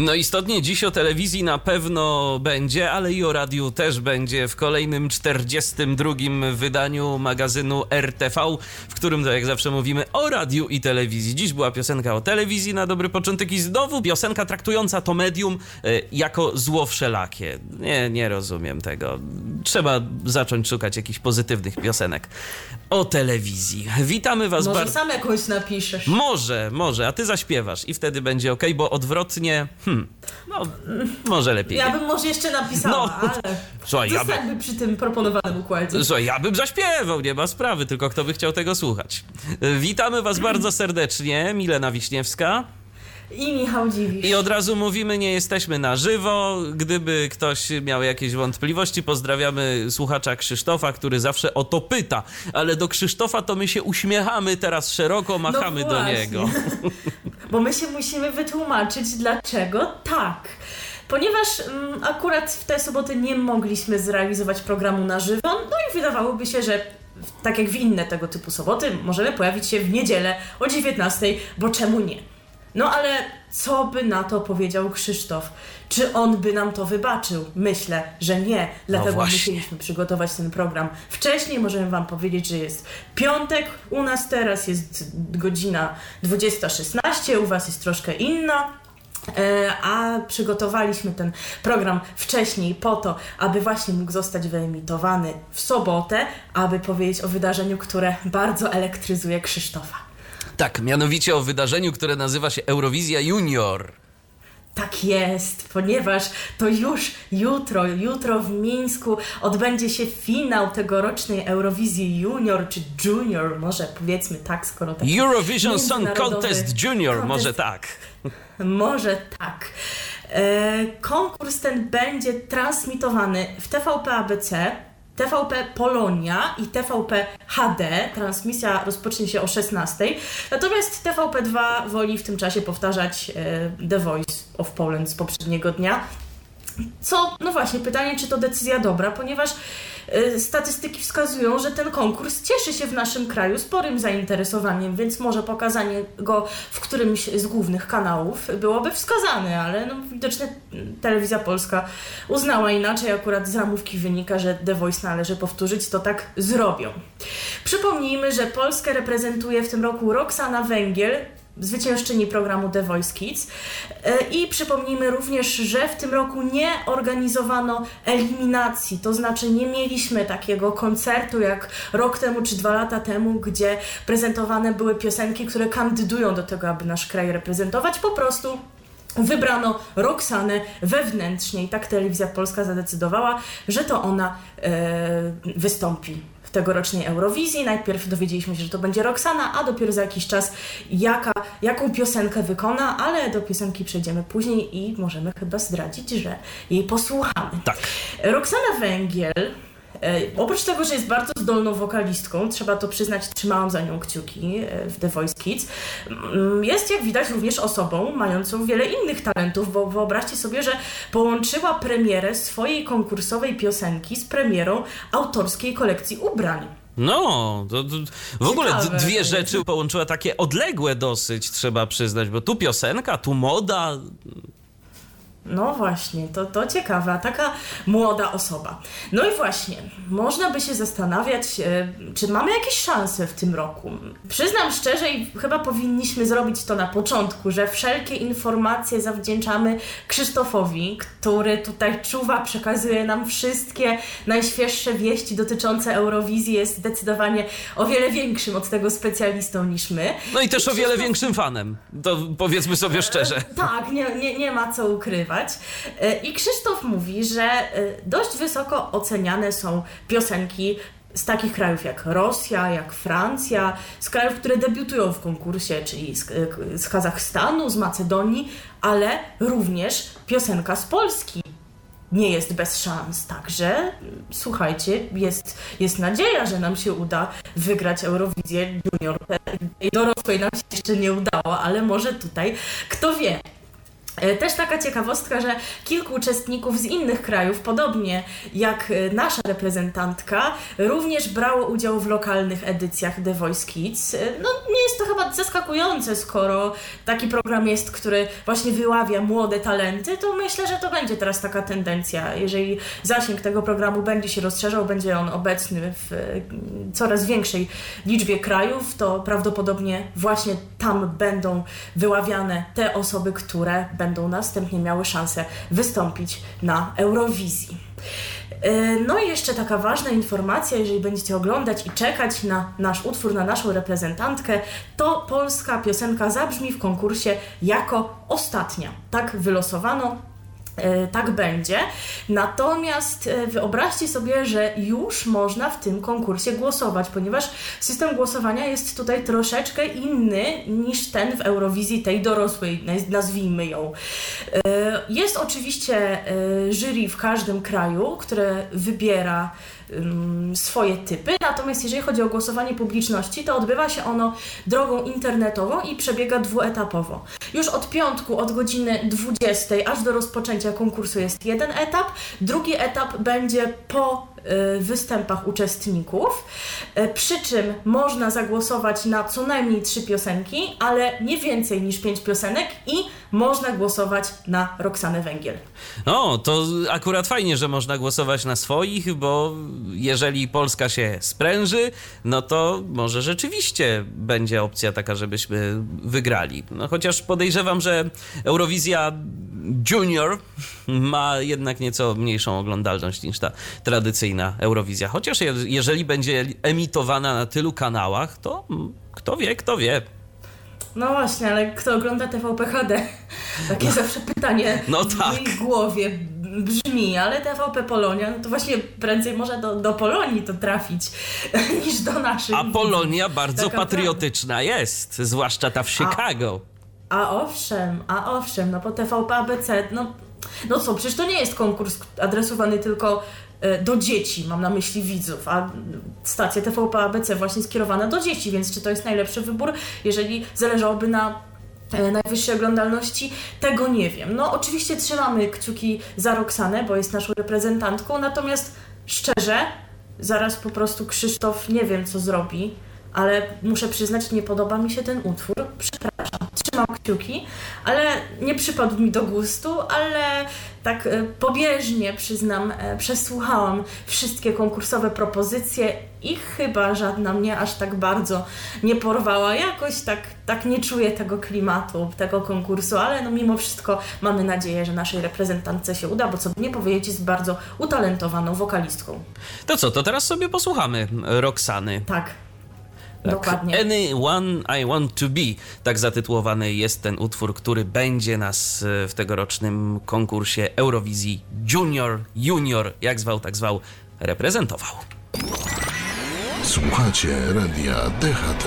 No istotnie dziś o telewizji na pewno będzie, ale i o radiu też będzie w kolejnym 42. wydaniu magazynu RTV, w którym to jak zawsze mówimy o radiu i telewizji. Dziś była piosenka o telewizji na dobry początek i znowu piosenka traktująca to medium e, jako zło wszelakie. Nie, nie rozumiem tego. Trzeba zacząć szukać jakichś pozytywnych piosenek o telewizji. Witamy was Może bardzo. sam jakąś napiszesz. Może, może, a ty zaśpiewasz i wtedy będzie ok, bo odwrotnie, hmm, no, może lepiej. Ja bym może jeszcze napisała, No. ale Słuchaj, ja, by, przy tym proponowanym układzie. słuchaj, ja bym zaśpiewał, nie ma sprawy, tylko kto by chciał tego słuchać. Witamy was bardzo serdecznie, Milena Wiśniewska. I Michał Dziwisz. I od razu mówimy, nie jesteśmy na żywo. Gdyby ktoś miał jakieś wątpliwości, pozdrawiamy słuchacza Krzysztofa, który zawsze o to pyta. Ale do Krzysztofa to my się uśmiechamy teraz szeroko, machamy do No właśnie. niego. Bo my się musimy wytłumaczyć, dlaczego tak. Ponieważ mm, akurat w tę sobotę nie mogliśmy zrealizować programu na żywo, no i wydawałoby się, że tak jak w inne tego typu soboty, możemy pojawić się w niedzielę o 19, bo czemu nie? No ale co by na to powiedział Krzysztof? Czy on by nam to wybaczył? Myślę, że nie. Dlatego właśnie. musieliśmy przygotować ten program wcześniej. Możemy Wam powiedzieć, że jest piątek, u nas teraz jest godzina 20.16, u Was jest troszkę inna. E, A przygotowaliśmy ten program wcześniej po to, aby właśnie mógł zostać wyemitowany w sobotę, aby powiedzieć o wydarzeniu, które bardzo elektryzuje Krzysztofa. Tak, mianowicie o wydarzeniu, które nazywa się Eurowizja Junior. Tak jest, ponieważ to już jutro, jutro w Mińsku odbędzie się finał tegorocznej Eurowizji Junior czy Junior, może powiedzmy tak, skoro tak. Eurovision Song Contest Junior, contest- może tak. Może tak. Konkurs ten będzie transmitowany w TVP ABC, TVP Polonia i TVP HD. Transmisja rozpocznie się o 16. Natomiast TVP2 woli w tym czasie powtarzać e, The Voice of Poland z poprzedniego dnia. Co, no właśnie, pytanie, czy to decyzja dobra, ponieważ y, statystyki wskazują, że ten konkurs cieszy się w naszym kraju sporym zainteresowaniem, więc może pokazanie go w którymś z głównych kanałów byłoby wskazane, ale no, widocznie telewizja polska uznała inaczej, akurat z ramówki wynika, że The Voice należy powtórzyć, to tak zrobią. Przypomnijmy, że Polskę reprezentuje w tym roku Roxana Węgiel, zwyciężczyni programu The Voice Kids. E, I przypomnijmy również, że w tym roku nie organizowano eliminacji, to znaczy nie mieliśmy takiego koncertu jak rok temu czy dwa lata temu, gdzie prezentowane były piosenki, które kandydują do tego, aby nasz kraj reprezentować. Po prostu wybrano Roxanę wewnętrznie i tak telewizja polska zadecydowała, że to ona e, wystąpi tegorocznej Eurowizji. Najpierw dowiedzieliśmy się, że to będzie Roxana, a dopiero za jakiś czas jaka, jaką piosenkę wykona, ale do piosenki przejdziemy później i możemy chyba zdradzić, że jej posłuchamy. Tak. Roxana Węgiel, oprócz tego, że jest bardzo zdolną wokalistką, trzeba to przyznać, trzymałam za nią kciuki e, w The Voice Kids, mm, jest jak widać również osobą mającą wiele innych talentów, bo wyobraźcie sobie, że połączyła premierę swojej konkursowej piosenki z premierą autorskiej kolekcji ubrań. No, to, to w ogóle Ciekawe. dwie rzeczy połączyła takie odległe dosyć, trzeba przyznać, bo tu piosenka, tu moda. No właśnie, to, to ciekawe, a taka młoda osoba. No i właśnie, można by się zastanawiać, e, czy mamy jakieś szanse w tym roku. Przyznam szczerze i chyba powinniśmy zrobić to na początku, że wszelkie informacje zawdzięczamy Krzysztofowi, który tutaj czuwa, przekazuje nam wszystkie najświeższe wieści dotyczące Eurowizji, jest zdecydowanie o wiele większym od tego specjalistą niż my. No i też I o wiele Krzysztof- większym fanem. To powiedzmy sobie szczerze. tak, nie, nie, nie ma co ukrywać. E, I Krzysztof mówi, że e, dość wysoko oceniane są piosenki z takich krajów jak Rosja, jak Francja, z krajów, które debiutują w konkursie, czyli z, e, z Kazachstanu, z Macedonii, ale również piosenka z Polski. nie jest bez szans. Także słuchajcie, jest, jest nadzieja, że nam się uda wygrać Eurowizję Junior. I dorosłej nam się jeszcze nie udało, ale może tutaj, kto wie. E, też taka ciekawostka, że kilku uczestników z innych krajów, podobnie jak e, nasza reprezentantka, również brało udział w lokalnych edycjach The Voice Kids. E, no nie jest to chyba zaskakujące, skoro taki program jest, który właśnie wyławia młode talenty, to myślę, że to będzie teraz taka tendencja. Jeżeli zasięg tego programu będzie się rozszerzał, będzie on obecny w coraz większej liczbie krajów, to prawdopodobnie właśnie tam będą wyławiane te osoby, które będą będą następnie miały szansę wystąpić na Eurowizji. E, no i jeszcze taka ważna informacja, jeżeli będziecie oglądać i czekać na nasz utwór, na naszą reprezentantkę, to polska piosenka zabrzmi w konkursie jako ostatnia. Tak wylosowano tak będzie. Natomiast e, wyobraźcie sobie, że już można w tym konkursie głosować, ponieważ system głosowania jest tutaj troszeczkę inny niż ten w Eurowizji tej dorosłej, nazwijmy ją. E, jest oczywiście jury w każdym kraju, które wybiera swoje typy. Natomiast jeżeli chodzi o głosowanie publiczności, to odbywa się ono drogą internetową i przebiega dwuetapowo. Już od piątku, od godziny 20 aż do rozpoczęcia konkursu jest jeden etap. Drugi etap będzie po występach uczestników, y, przy czym można zagłosować na co najmniej trzy piosenki, ale nie więcej niż pięć piosenek i można głosować na Roxanę Węgiel. No, to akurat fajnie, że można głosować na swoich, bo jeżeli Polska się spręży, no to może rzeczywiście będzie opcja taka, żebyśmy wygrali. No chociaż podejrzewam, że Eurowizja Junior ma jednak nieco mniejszą oglądalność niż ta tradycyjna Eurowizja. Chociaż je, jeżeli będzie emitowana na tylu kanałach, to kto wie, kto wie. No właśnie, ale kto ogląda TVP HD? Takie zawsze pytanie no tak. w mojej głowie brzmi, ale TVP Polonia, no to właśnie prędzej może do, do Polonii to trafić niż do naszych. A Polonia bardzo Taka patriotyczna prawda. jest, zwłaszcza ta w Chicago. A a owszem, a owszem, no po TVP ABC, no, no co, przecież to nie jest konkurs adresowany tylko do dzieci, mam na myśli widzów, a stacja TVP ABC właśnie skierowana do dzieci, więc czy to jest najlepszy wybór, jeżeli zależałoby na e, najwyższej oglądalności, tego nie wiem. No oczywiście trzymamy kciuki za Roxanę, bo jest naszą reprezentantką, natomiast szczerze, zaraz po prostu Krzysztof nie wiem co zrobi, ale muszę przyznać, nie podoba mi się ten utwór. Przepraszam, trzymam kciuki, ale nie przypadł mi do gustu, ale tak e, pobieżnie przyznam, e, przesłuchałam wszystkie konkursowe propozycje i chyba żadna mnie aż tak bardzo nie porwała. Jakoś tak, tak nie czuję tego klimatu, tego konkursu, ale no mimo wszystko mamy nadzieję, że naszej reprezentantce się uda, bo co nie powiedzieć, jest bardzo utalentowaną wokalistką. To co, to teraz sobie posłuchamy Roxany. Tak. Tak. Dokładnie. Anyone I Want to Be. Tak zatytułowany jest ten utwór, który będzie nas e, w tegorocznym konkursie Eurowizji Junior, Junior, jak zwał, tak zwał, reprezentował. Słuchacie radia DHT.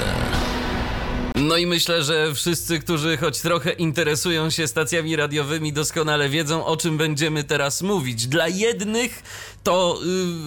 No i myślę, że wszyscy, którzy choć trochę interesują się stacjami radiowymi, doskonale wiedzą, o czym będziemy teraz mówić. Dla jednych to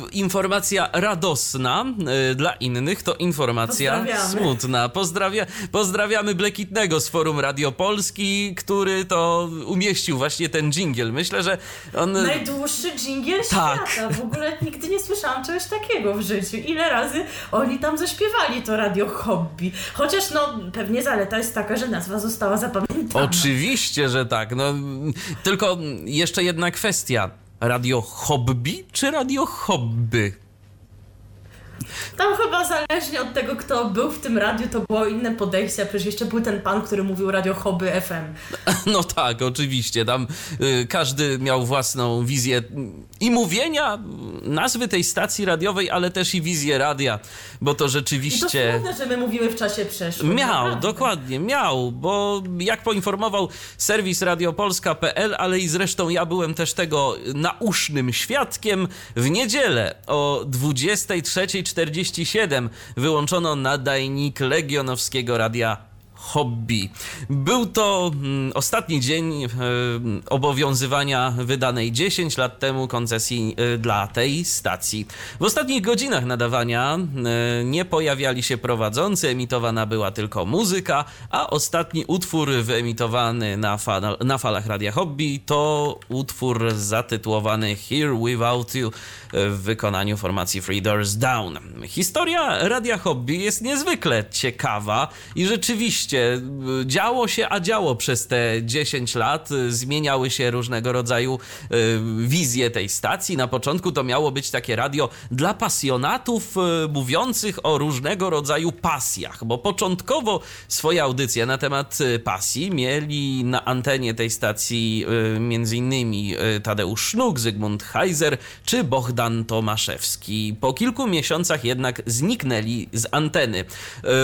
y, informacja radosna, y, dla innych to informacja smutna. Pozdrawia, pozdrawiamy Blekitnego z Forum Radio Polski, który to umieścił właśnie ten dżingiel. Myślę, że on... Najdłuższy dżingiel tak. świata. W ogóle nigdy nie słyszałam czegoś takiego w życiu. Ile razy oni tam zaśpiewali to Radio Hobby. Chociaż no pewnie zaleta jest taka, że nazwa została zapamiętana. Oczywiście, że tak. No, tylko jeszcze jedna kwestia. Radio Hobby czy Radio Hobby? Tam chyba zależnie od tego, kto był w tym radiu, to było inne podejście. Przecież jeszcze był ten pan, który mówił radio hobby FM. No tak, oczywiście. Tam y, każdy miał własną wizję i mówienia, nazwy tej stacji radiowej, ale też i wizję radia, bo to rzeczywiście... I to smutne, że my mówimy w czasie przeszłym. Miał, naprawdę. dokładnie, miał, bo jak poinformował serwis radiopolska.pl, ale i zresztą ja byłem też tego nausznym świadkiem, w niedzielę o 23.40 47 wyłączono nadajnik legionowskiego radia Hobby. Był to mm, ostatni dzień e, obowiązywania wydanej 10 lat temu koncesji e, dla tej stacji. W ostatnich godzinach nadawania e, nie pojawiali się prowadzący, emitowana była tylko muzyka, a ostatni utwór wyemitowany na, fal na falach Radia Hobby to utwór zatytułowany Here Without You w wykonaniu formacji Three Doors Down. Historia Radia Hobby jest niezwykle ciekawa i rzeczywiście y, działo się, a działo przez te 10 lat. Y, zmieniały się różnego rodzaju y, wizje tej stacji. Na początku to miało być takie radio dla pasjonatów mówiących o różnego rodzaju pasjach, bo początkowo swoje audycje na temat pasji mieli na antenie tej stacji innymi Tadeusz Sznuk, Zygmunt Heiser czy Bohdan Tomaszewski. Po kilku miesiącach jednak zniknęli z anteny.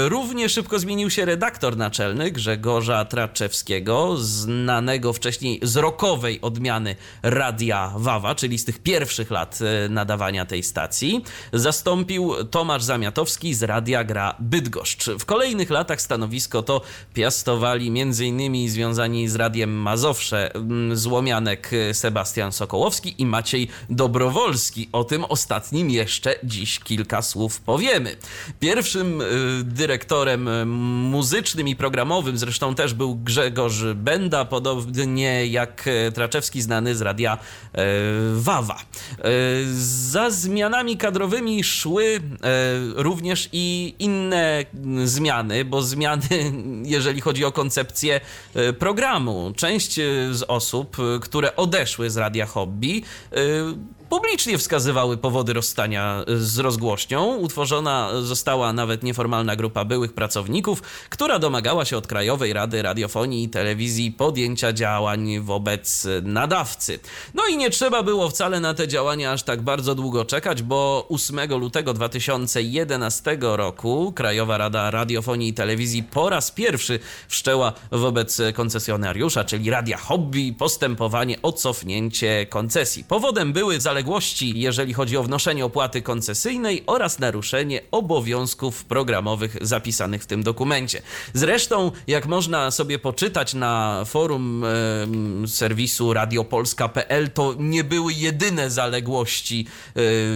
Równie szybko zmienił się redaktor naczelny Grzegorza Traczewskiego, znanego wcześniej z rokowej odmiany Radia Wawa, czyli z tych pierwszych lat e, nadawania tej stacji. Zastąpił Tomasz Zamiatowski z Radia Gra Bydgoszcz. W kolejnych latach stanowisko to piastowali m.in. związani z Radiem Mazowsze Złomianek Sebastian Sokołowski i Maciej Dobrowolski. O tym ostatnim jeszcze dziś kilka słów powiemy. Pierwszym e, dyrektorem muzycznym i programowym zresztą też był Grzegorz Benda, podobnie jak e, Traczewski znany z radia e, Wawa. E, za zmianami kadrowymi szły również i inne zmiany, bo zmiany, jeżeli chodzi o koncepcję programu. Część z osób, które odeszły z radia hobby, publicznie wskazywały powody rozstania z rozgłośnią. Utworzona została nawet nieformalna grupa byłych pracowników, która domagała się od Krajowej Rady Radiofonii i Telewizji podjęcia działań wobec nadawcy. No i nie trzeba było wcale na te działania aż tak bardzo długo czekać, bo 8 lutego 2011 roku Krajowa Rada Radiofonii i Telewizji po raz pierwszy wszczęła wobec koncesjonariusza, czyli Radia Hobby, postępowanie o cofnięcie koncesji. Powodem były zaległości zaległości, jeżeli chodzi o wnoszenie opłaty koncesyjnej oraz naruszenie obowiązków programowych zapisanych w tym dokumencie. Zresztą, jak można sobie poczytać na forum e, serwisu radiopolska.pl, to nie były jedyne zaległości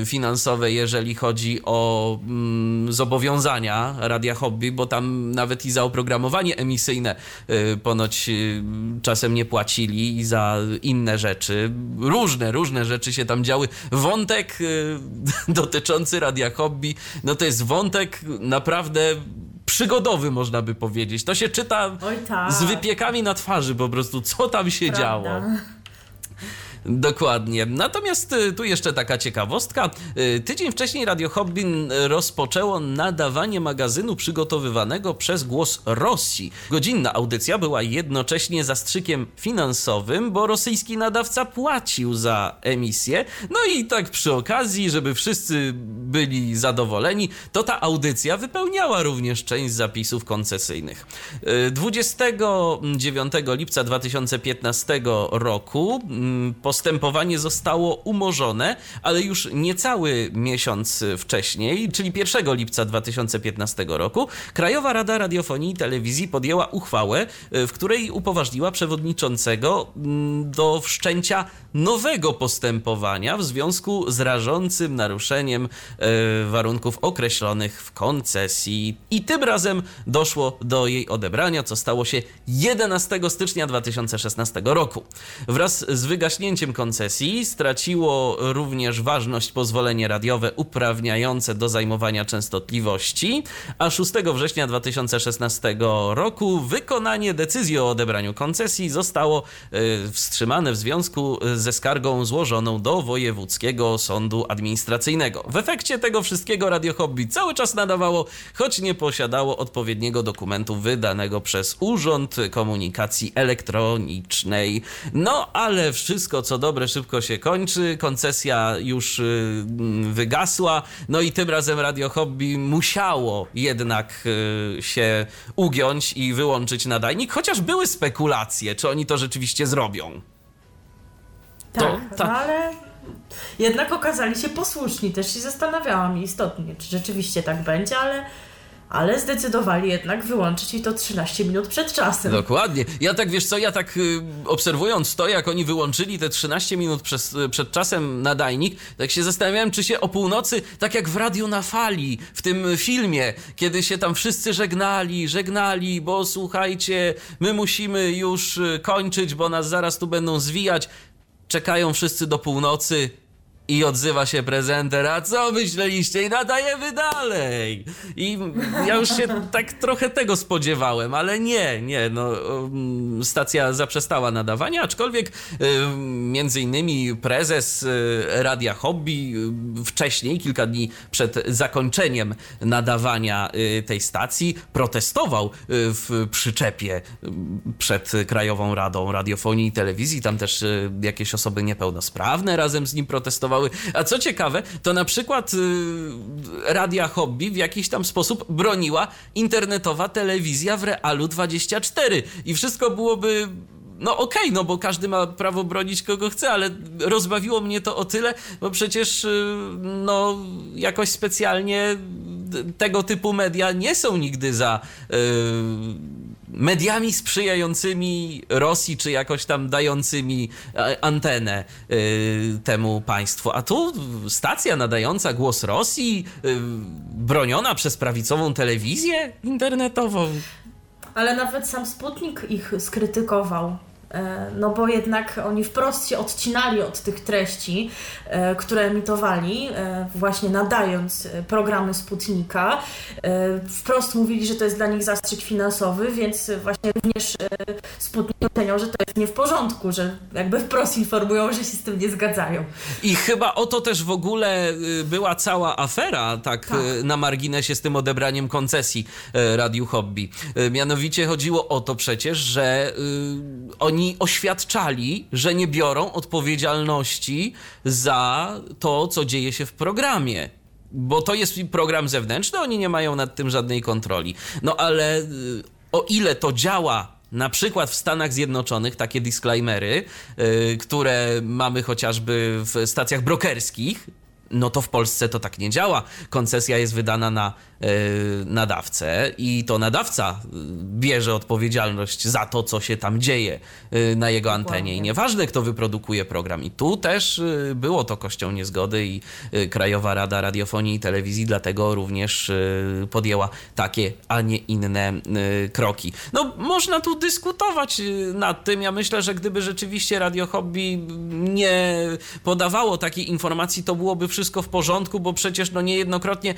e, finansowe, jeżeli chodzi o mm, zobowiązania Radia Hobby, bo tam nawet i za oprogramowanie emisyjne e, ponoć e, czasem nie płacili i za inne rzeczy. Różne, różne rzeczy się tam działy Wątek y, dotyczący Radia Hobby, no to jest wątek naprawdę przygodowy, można by powiedzieć. To się czyta tak. z wypiekami na twarzy po prostu, co tam się Prawda. działo. Dokładnie. Natomiast y, tu jeszcze taka ciekawostka. Y, tydzień wcześniej Radio Hobbin rozpoczęło nadawanie magazynu przygotowywanego przez Głos Rosji. Godzinna audycja była jednocześnie zastrzykiem finansowym, bo rosyjski nadawca płacił za emisję. No i tak przy okazji, żeby wszyscy byli zadowoleni, to ta audycja wypełniała również część zapisów koncesyjnych. 29 y, lipca 2015 roku mm, po postępowanie zostało umorzone, ale już niecały miesiąc wcześniej, czyli 1 lipca 2015 roku, Krajowa Rada Radiofonii i Telewizji podjęła uchwałę, w której upoważniła przewodniczącego mm, do wszczęcia nowego postępowania w związku z rażącym naruszeniem e, warunków określonych w koncesji. I tym razem doszło do jej odebrania, co stało się 11 stycznia 2016 roku. Wraz z wygaśnięciem koncesji straciło również ważność pozwolenie radiowe uprawniające do zajmowania częstotliwości, a 6 września 2016 roku wykonanie decyzji o odebraniu koncesji zostało e, wstrzymane w związku ze skargą złożoną do Wojewódzkiego Sądu Administracyjnego. W efekcie tego wszystkiego Radio Hobby cały czas nadawało, choć nie posiadało odpowiedniego dokumentu wydanego przez Urząd Komunikacji Elektronicznej. No ale wszystko co dobre szybko się kończy, koncesja już y, wygasła, no i tym razem Radio Hobby musiało jednak y, się ugiąć i wyłączyć nadajnik, chociaż były spekulacje, czy oni to rzeczywiście zrobią. Tak, to, tak. ale jednak okazali się posłuszni. Też się zastanawiałam istotnie, czy rzeczywiście tak będzie, ale ale zdecydowali jednak wyłączyć i to 13 minut przed czasem. Dokładnie. Ja tak, wiesz co, ja tak y, obserwując to, jak oni wyłączyli te 13 minut przez, y, przed czasem nadajnik, tak się zastanawiałem, czy się o północy, tak jak w Radiu na Fali, w tym filmie, kiedy się tam wszyscy żegnali, żegnali, bo słuchajcie, my musimy już y, kończyć, bo nas zaraz tu będą zwijać. Czekają wszyscy do północy, i odzywa się prezenter, a co myśleliście? I nadajemy dalej. I ja już się tak trochę tego spodziewałem, ale nie, nie, no um, stacja zaprzestała nadawania, aczkolwiek um, między innymi prezes e, Radia Hobby um, wcześniej, kilka dni przed zakończeniem nadawania e, tej stacji, protestował w przyczepie przed Krajową Radą Radiofonii i Telewizji. Tam też jakieś osoby niepełnosprawne razem z nim protestowały. A co ciekawe, to na przykład y, Radia Hobby w jakiś tam sposób broniła internetowa telewizja w Realu 24 i wszystko byłoby no okej, okay, no bo każdy ma prawo bronić kogo chce, ale rozbawiło mnie to o tyle, bo przecież y, no jakoś specjalnie tego typu media nie są nigdy za yy, mediami sprzyjającymi Rosji, czy jakoś tam dającymi e, antenę y, temu państwu. A tu stacja nadająca głos Rosji, y, broniona przez prawicową telewizję internetową. Ale nawet sam Sputnik ich skrytykował. E, no bo jednak oni wprost się odcinali od tych treści, e, które emitowali, e, właśnie nadając programy Sputnika. Wprost mówili, że to jest dla nich zastrzyk finansowy, więc właśnie również Sputnik oceniał, że to jest nie w porządku, że jakby wprost informują, że się z tym nie zgadzają. I chyba o to też w ogóle była cała afera, tak, tak. na marginesie z tym odebraniem koncesji Radiu Hobby. Mianowicie chodziło o to przecież, że oni oni oświadczali, że nie biorą odpowiedzialności za to, co dzieje się w programie. Bo to jest program zewnętrzny, oni nie mają nad tym żadnej kontroli. No ale y, o ile to działa na przykład w Stanach Zjednoczonych takie disclaimery, yy, które mamy chociażby w stacjach brokerskich, no to w Polsce to tak nie działa. Koncesja jest wydana na nadawcę i to nadawca e, bierze odpowiedzialność za to, co się tam dzieje yy, na jego antenie. I nieważne, kto wyprodukuje program. I tu też było to kością niezgody i Krajowa Rada Radiofonii i Telewizji dlatego również podjęła takie, a nie inne kroki. No, można tu dyskutować nad tym. Ja myślę, że gdyby rzeczywiście Radio Hobby nie podawało takiej informacji, to byłoby wszystko w porządku, bo przecież no niejednokrotnie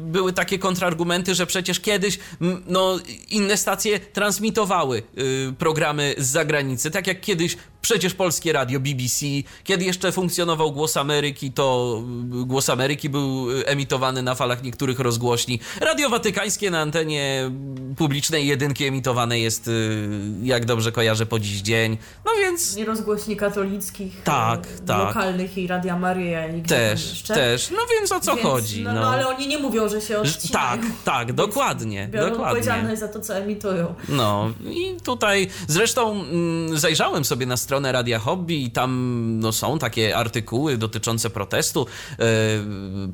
były takie kontrargumenty, że przecież kiedyś no, inne stacje transmitowały y, programy z zagranicy, tak jak kiedyś Przecież polskie radio BBC, kiedy jeszcze funkcjonował Głos Ameryki, to y, Głos Ameryki był y, emitowany na falach niektórych rozgłośni. Radio Watykańskie na antenie publicznej jedynki emitowane jest, y, jak dobrze kojarzę, po dziś dzień. No więc... I rozgłośni katolickich, tak, tak. lokalnych i Radia Maryja i Też, jeszcze. też. No więc o co więc, chodzi? No, no. no, ale oni nie mówią, że się odcinają. Tak, tak, dokładnie. Biorą dokładnie. odpowiedzialność za to, co emitują. No i tutaj zresztą mm, zajrzałem sobie na stronę Radia Hobby i tam no, są takie artykuły dotyczące protestu. E,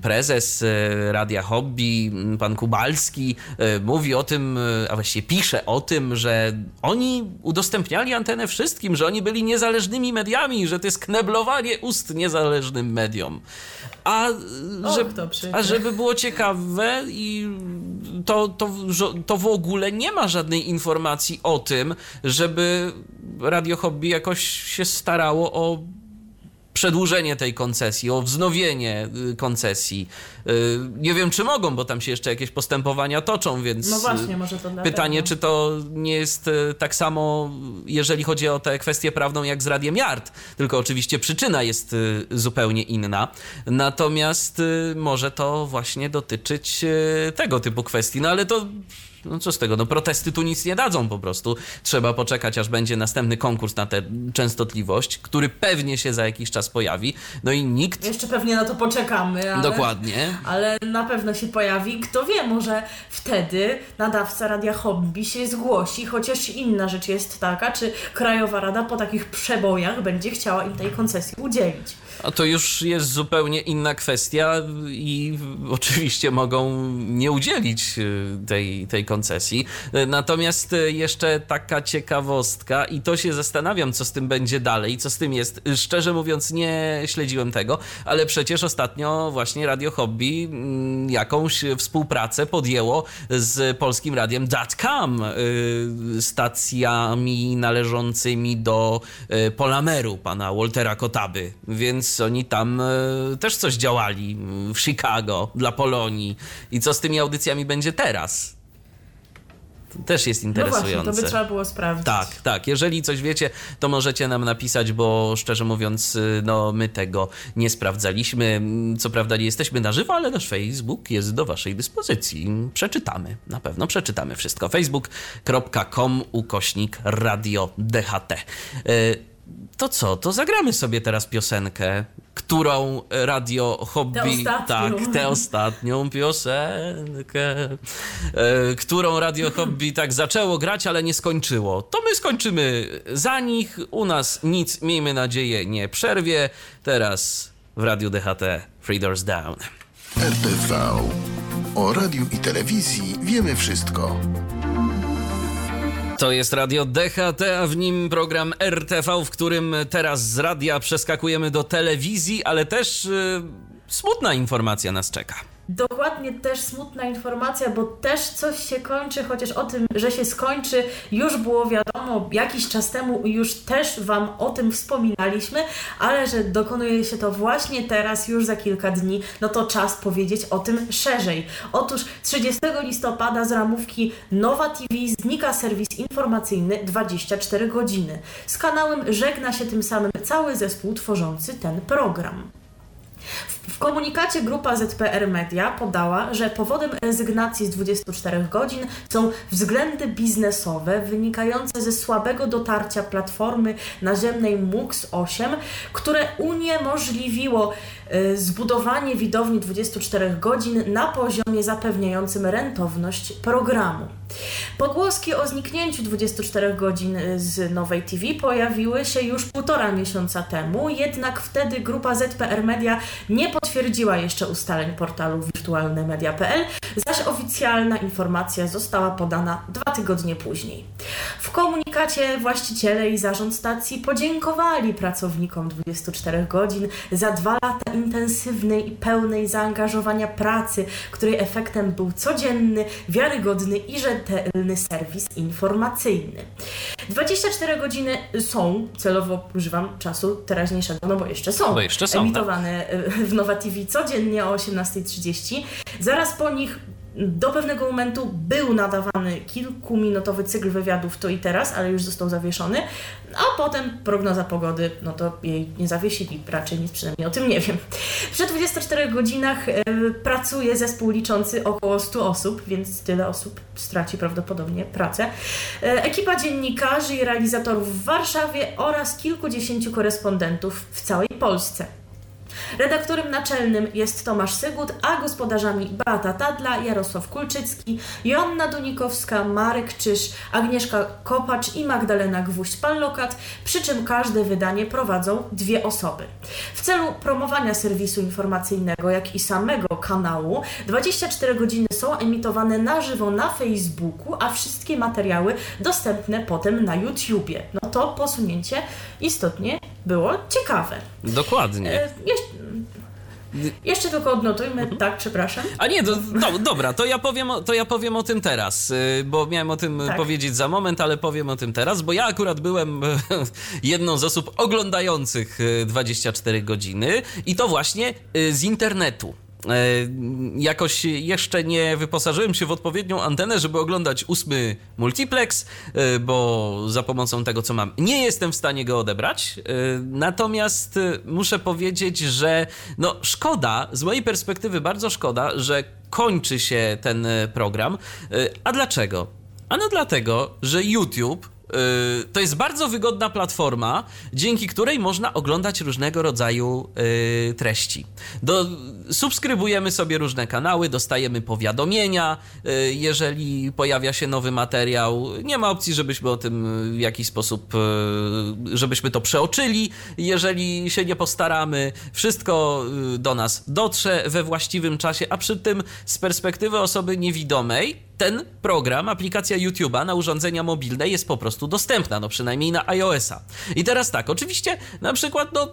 prezes e, Radia Hobby, pan Kubalski, e, mówi o tym, a właściwie pisze o tym, że oni udostępniali antenę wszystkim, że oni byli niezależnymi mediami, że to jest kneblowanie ust niezależnym mediom. A, że, a żeby było ciekawe i to, to, to w ogóle nie ma żadnej informacji o tym, żeby Radio Hobby jakoś się starało o przedłużenie tej koncesji, o wznowienie y, koncesji. Y, nie wiem, czy mogą, bo tam się jeszcze jakieś postępowania toczą, więc. No właśnie, może to Pytanie, czy to nie jest y, tak samo, jeżeli chodzi o tę kwestię prawną, jak z Radiem Yard. Tylko oczywiście przyczyna jest zupełnie inna. Natomiast może to właśnie dotyczyć tego typu kwestii. No ale to No co z tego, no protesty tu nic nie dadzą po prostu. Trzeba poczekać, aż będzie następny konkurs na tę częstotliwość, który pewnie się za jakiś czas pojawi. No i nikt... Jeszcze pewnie na to poczekamy. Ale, Dokładnie. Ale na pewno się pojawi. Kto wie, może wtedy nadawca Radia Hobby się zgłosi, chociaż inna rzecz jest taka, czy Krajowa Rada po takich przebojach będzie chciała im tej koncesji udzielić. A to już jest zupełnie inna kwestia i oczywiście mogą nie udzielić y, tej, tej koncesji. Natomiast y, jeszcze taka ciekawostka i to się zastanawiam, co z tym będzie dalej, co z tym jest. Szczerze mówiąc, nie śledziłem tego, ale przecież ostatnio właśnie Radio Hobby mm, jakąś współpracę podjęło z polskim radiem .com, y, stacjami należącymi do Polameru, pana Waltera Kotaby, więc więc oni tam e, też coś działali w Chicago dla Polonii. I co z tymi audycjami będzie teraz? To też jest interesujące. No właśnie, to by trzeba było sprawdzić. Tak, tak. Jeżeli coś wiecie, to możecie nam napisać, bo szczerze mówiąc, y, no my tego nie sprawdzaliśmy. Co prawda nie jesteśmy na żywo, ale nasz Facebook jest do waszej dyspozycji. Przeczytamy, na pewno przeczytamy wszystko. facebook.com ukośnik radio DHT. To co, to zagramy sobie teraz piosenkę, którą radio hobby. Tak, tę ostatnią piosenkę, e, którą radio hobby tak zaczęło grać, ale nie skończyło. To my skończymy za nich. U nas nic, miejmy nadzieję, nie przerwie. Teraz w radiu DHT Three Doors Down. RTV. O radiu i telewizji wiemy wszystko. To jest radio DHT, a w nim program RTV, w którym teraz z radia przeskakujemy do telewizji, ale też yy, smutna informacja nas czeka. Dokładnie też smutna informacja, bo też coś się kończy, chociaż o tym, że się skończy, już było wiadomo jakiś czas temu, już też Wam o tym wspominaliśmy, ale że dokonuje się to właśnie teraz, już za kilka dni, no to czas powiedzieć o tym szerzej. Otóż 30 listopada z ramówki Nowa TV znika serwis informacyjny 24 godziny. Z kanałem żegna się tym samym cały zespół tworzący ten program. W komunikacie grupa ZPR Media podała, że powodem rezygnacji z 24 godzin są względy biznesowe wynikające ze słabego dotarcia platformy naziemnej MUX 8, które uniemożliwiło zbudowanie widowni 24 godzin na poziomie zapewniającym rentowność programu. Pogłoski o zniknięciu 24 godzin y, z nowej TV pojawiły się już półtora miesiąca temu, jednak wtedy grupa ZPR Media nie potwierdziła jeszcze ustaleń portalu wirtualnemedia.pl, zaś oficjalna informacja została podana dwa tygodnie później. W komunikacie właściciele i zarząd stacji podziękowali pracownikom 24 godzin za dwa lata intensywnej i pełnej zaangażowania pracy, której efektem był codzienny, wiarygodny i rzetelny serwis informacyjny. 24 godziny są, celowo używam czasu teraźniejszego, no bo jeszcze są, bo jeszcze są emitowane tak. w Nowa TV codziennie o 18.30. Zaraz po nich do pewnego momentu był nadawany kilkuminutowy cykl wywiadów to i teraz, ale już został zawieszony, a potem prognoza pogody, no to jej nie zawiesili, raczej nic przynajmniej o tym nie wiem. Przy 24 godzinach y, pracuje zespół liczący około 100 osób, więc tyle osób straci prawdopodobnie pracę. Y, ekipa dziennikarzy i realizatorów w Warszawie oraz kilkudziesięciu korespondentów w całej Polsce. Redaktorem naczelnym jest Tomasz Sygut, a gospodarzami Beata Tadla, Jarosław Kulczycki, Joanna Dunikowska, Marek Czyż, Agnieszka Kopacz i Magdalena Gwóźdź-Pallokat, przy czym każde wydanie prowadzą dwie osoby. W celu promowania serwisu informacyjnego, jak i samego kanału, 24 godziny są emitowane na żywo na Facebooku, a wszystkie materiały dostępne potem na YouTubie. No to posunięcie istotnie było ciekawe. Dokładnie. E, jeszcze tylko odnotujmy, mhm. tak, przepraszam. A nie, do, do, dobra, to ja, powiem, to ja powiem o tym teraz, y, bo miałem o tym tak. powiedzieć za moment, ale powiem o tym teraz, bo ja akurat byłem jedną z osób oglądających 24 y, godziny i to właśnie y, z internetu. E, jakoś jeszcze nie wyposażyłem się w odpowiednią antenę, żeby oglądać ósmy multiplex, e, bo za pomocą tego, co mam, nie jestem w stanie go odebrać. E, natomiast muszę powiedzieć, że no szkoda, z mojej perspektywy bardzo szkoda, że kończy się ten program. A dlaczego? Ano dlatego, że YouTube to jest bardzo wygodna platforma, dzięki której można oglądać różnego rodzaju y, treści. Do, subskrybujemy sobie różne kanały, dostajemy powiadomienia, y, jeżeli pojawia się nowy materiał. Nie ma opcji, żebyśmy o tym w jakiś sposób, żebyśmy to przeoczyli, jeżeli się nie postaramy. Wszystko do nas dotrze we właściwym czasie, a przy tym z perspektywy osoby niewidomej ten program, aplikacja YouTube'a na urządzenia mobilne jest po prostu dostępna, no przynajmniej na iOS-a. I teraz tak, oczywiście na przykład, no,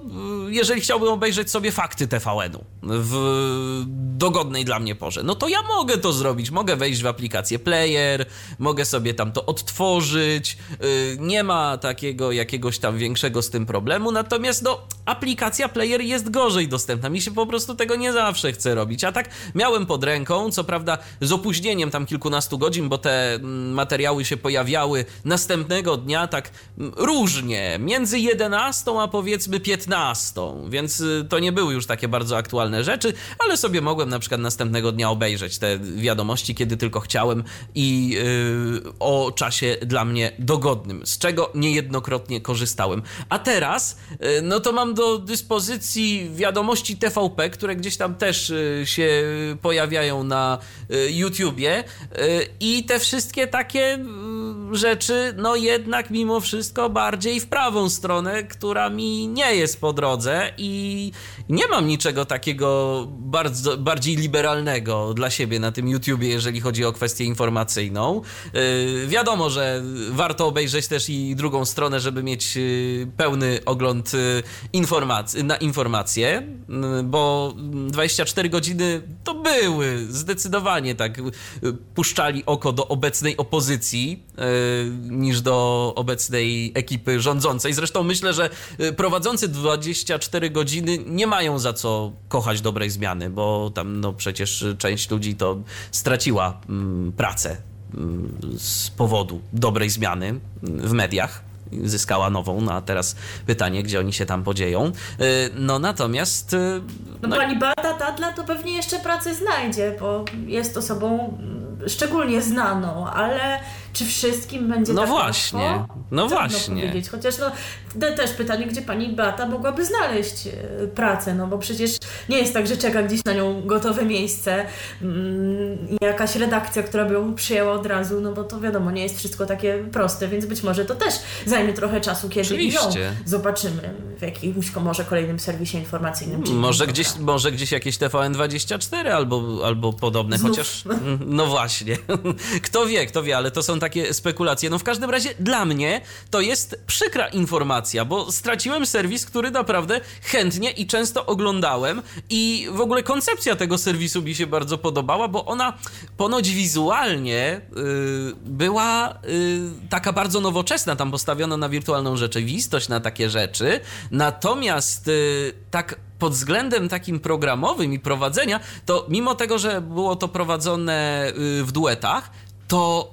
jeżeli chciałbym obejrzeć sobie fakty TVN-u w dogodnej dla mnie porze, no to ja mogę to zrobić, mogę wejść w aplikację Player, mogę sobie tam to odtworzyć, y, nie ma takiego jakiegoś tam większego z tym problemu, natomiast no, aplikacja Player jest gorzej dostępna, mi się po prostu tego nie zawsze chce robić, a tak miałem pod ręką, co prawda z opóźnieniem tam kilku kilkunastu godzin, bo te mm, materiały się pojawiały następnego dnia tak mm, różnie, między 11 a powiedzmy 15, więc y, to nie były już takie bardzo aktualne rzeczy, ale sobie mogłem na przykład następnego dnia obejrzeć te wiadomości, kiedy tylko chciałem i yy, o czasie dla mnie dogodnym, z czego niejednokrotnie korzystałem. A teraz, yy, no to mam do dyspozycji wiadomości TVP, które gdzieś tam też yy, się pojawiają na y, YouTubie. I te wszystkie takie rzeczy, no jednak mimo wszystko bardziej w prawą stronę, która mi nie jest po drodze i nie mam niczego takiego bardzo, bardziej liberalnego dla siebie na tym YouTubie, jeżeli chodzi o kwestię informacyjną. Yy, wiadomo, że warto obejrzeć też i drugą stronę, żeby mieć yy, pełny ogląd yy, informacji, na informacje, yy, bo 24 godziny to były zdecydowanie tak puszczali oko do obecnej opozycji niż do obecnej ekipy rządzącej. Zresztą myślę, że prowadzący 24 godziny nie mają za co kochać dobrej zmiany, bo tam no przecież część ludzi to straciła mm, pracę mm, z powodu dobrej zmiany w mediach zyskała nową, no a teraz pytanie, gdzie oni się tam podzieją. No natomiast... No, no pani Beata Tadla to pewnie jeszcze pracę znajdzie, bo jest osobą szczególnie znaną, ale czy wszystkim będzie no tak właśnie, łatwo? No właśnie. Powiedzieć. Chociaż no, też pytanie, gdzie pani Beata mogłaby znaleźć e, pracę, no bo przecież nie jest tak, że czeka gdzieś na nią gotowe miejsce mm, jakaś redakcja, która by ją przyjęła od razu, no bo to wiadomo, nie jest wszystko takie proste, więc być może to też zajmie trochę czasu, kiedy Oczywiście. ją zobaczymy w jakimś może kolejnym serwisie informacyjnym. Może gdzieś, może gdzieś jakieś TVN24 albo, albo podobne, Znów. chociaż no właśnie, kto wie, kto wie, ale to są takie spekulacje. No w każdym razie dla mnie to jest przykra informacja, bo straciłem serwis, który naprawdę chętnie i często oglądałem i w ogóle koncepcja tego serwisu mi się bardzo podobała, bo ona ponoć wizualnie yy, była yy, taka bardzo nowoczesna, tam postawiono na wirtualną rzeczywistość, na takie rzeczy, natomiast yy, tak pod względem takim programowym i prowadzenia, to mimo tego, że było to prowadzone y, w duetach, to